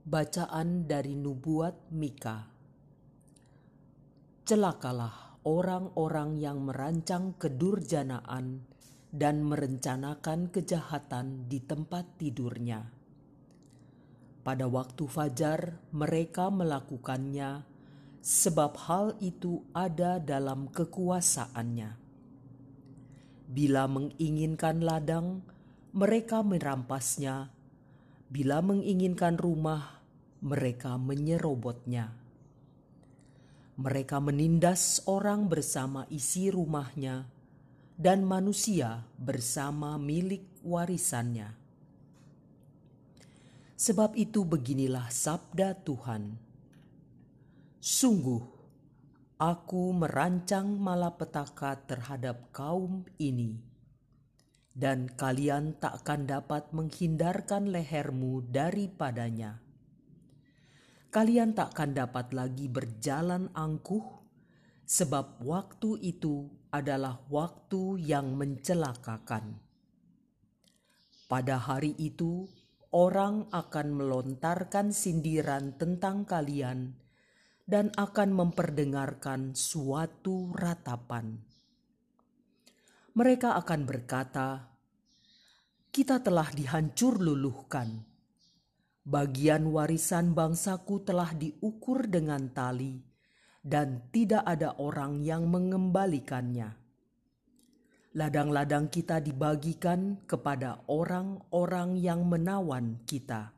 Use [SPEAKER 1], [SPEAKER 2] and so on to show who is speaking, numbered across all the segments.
[SPEAKER 1] Bacaan dari Nubuat Mika Celakalah orang-orang yang merancang kedurjanaan dan merencanakan kejahatan di tempat tidurnya. Pada waktu fajar mereka melakukannya sebab hal itu ada dalam kekuasaannya. Bila menginginkan ladang, mereka merampasnya Bila menginginkan rumah, mereka menyerobotnya. Mereka menindas orang bersama isi rumahnya, dan manusia bersama milik warisannya. Sebab itu, beginilah sabda Tuhan: "Sungguh, Aku merancang malapetaka terhadap kaum ini." Dan kalian tak akan dapat menghindarkan lehermu daripadanya. Kalian tak akan dapat lagi berjalan angkuh, sebab waktu itu adalah waktu yang mencelakakan. Pada hari itu, orang akan melontarkan sindiran tentang kalian dan akan memperdengarkan suatu ratapan. Mereka akan berkata, kita telah dihancur luluhkan. Bagian warisan bangsaku telah diukur dengan tali, dan tidak ada orang yang mengembalikannya. Ladang-ladang kita dibagikan kepada orang-orang yang menawan kita.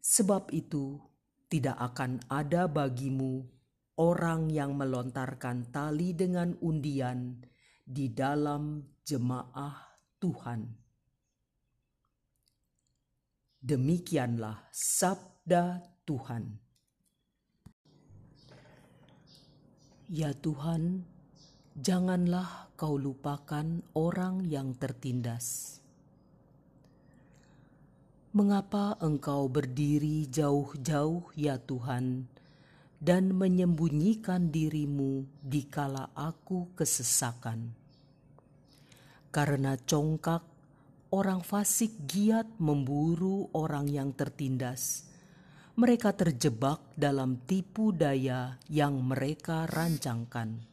[SPEAKER 1] Sebab itu, tidak akan ada bagimu orang yang melontarkan tali dengan undian di dalam jemaah Tuhan. Demikianlah sabda Tuhan. Ya Tuhan, janganlah kau lupakan orang yang tertindas. Mengapa engkau berdiri jauh-jauh, ya Tuhan, dan menyembunyikan dirimu di kala aku kesesakan? Karena congkak, orang fasik giat memburu orang yang tertindas. Mereka terjebak dalam tipu daya yang mereka rancangkan.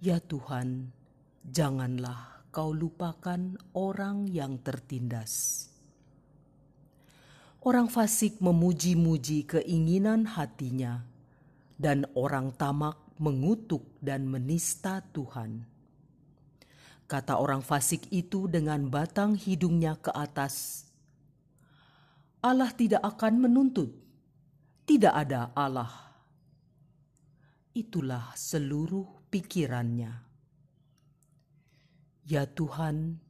[SPEAKER 1] Ya Tuhan, janganlah kau lupakan orang yang tertindas. Orang fasik memuji-muji keinginan hatinya, dan orang tamak mengutuk dan menista Tuhan kata orang fasik itu dengan batang hidungnya ke atas. Allah tidak akan menuntut, tidak ada Allah. Itulah seluruh pikirannya. Ya Tuhan,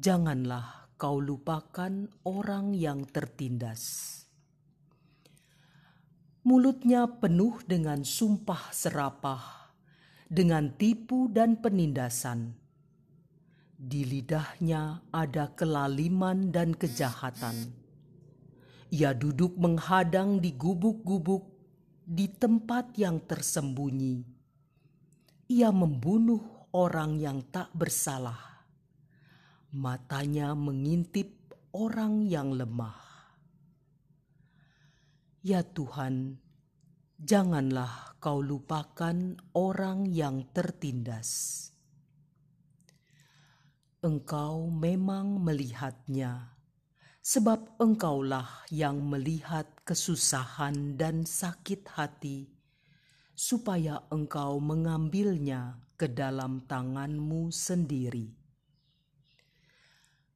[SPEAKER 1] janganlah kau lupakan orang yang tertindas. Mulutnya penuh dengan sumpah serapah, dengan tipu dan penindasan di lidahnya ada kelaliman dan kejahatan. Ia duduk menghadang di gubuk-gubuk di tempat yang tersembunyi. Ia membunuh orang yang tak bersalah. Matanya mengintip orang yang lemah. Ya Tuhan, janganlah kau lupakan orang yang tertindas engkau memang melihatnya, sebab engkaulah yang melihat kesusahan dan sakit hati, supaya engkau mengambilnya ke dalam tanganmu sendiri.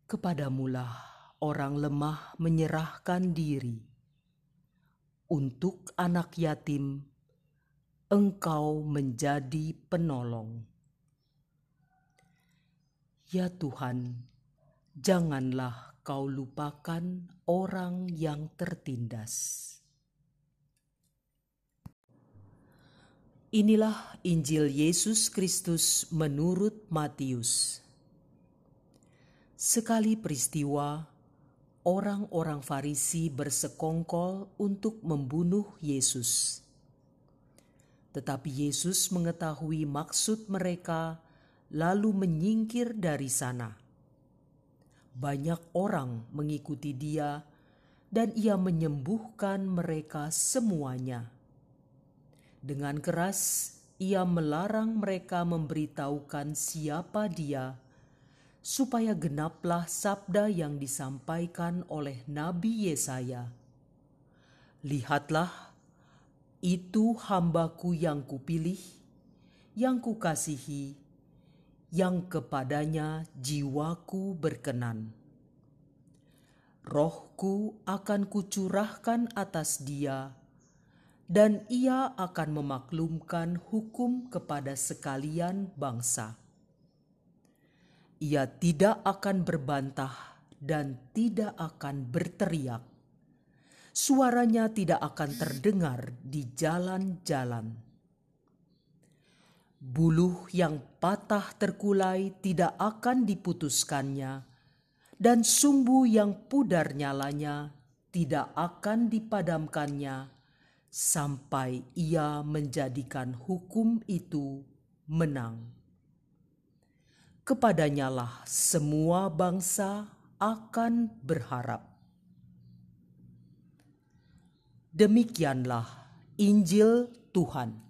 [SPEAKER 1] Kepadamulah orang lemah menyerahkan diri. Untuk anak yatim, engkau menjadi penolong. Ya Tuhan, janganlah kau lupakan orang yang tertindas. Inilah Injil Yesus Kristus menurut Matius. Sekali peristiwa, orang-orang Farisi bersekongkol untuk membunuh Yesus. Tetapi Yesus mengetahui maksud mereka lalu menyingkir dari sana. banyak orang mengikuti Dia, dan Ia menyembuhkan mereka semuanya. Dengan keras Ia melarang mereka memberitahukan siapa Dia, supaya genaplah sabda yang disampaikan oleh Nabi Yesaya. Lihatlah, itu hambaku yang kupilih, yang kukasihi, yang kepadanya jiwaku berkenan. Rohku akan kucurahkan atas dia, dan ia akan memaklumkan hukum kepada sekalian bangsa. Ia tidak akan berbantah dan tidak akan berteriak. Suaranya tidak akan terdengar di jalan-jalan Buluh yang patah terkulai tidak akan diputuskannya, dan sumbu yang pudar nyalanya tidak akan dipadamkannya sampai ia menjadikan hukum itu menang. Kepadanyalah semua bangsa akan berharap. Demikianlah Injil Tuhan.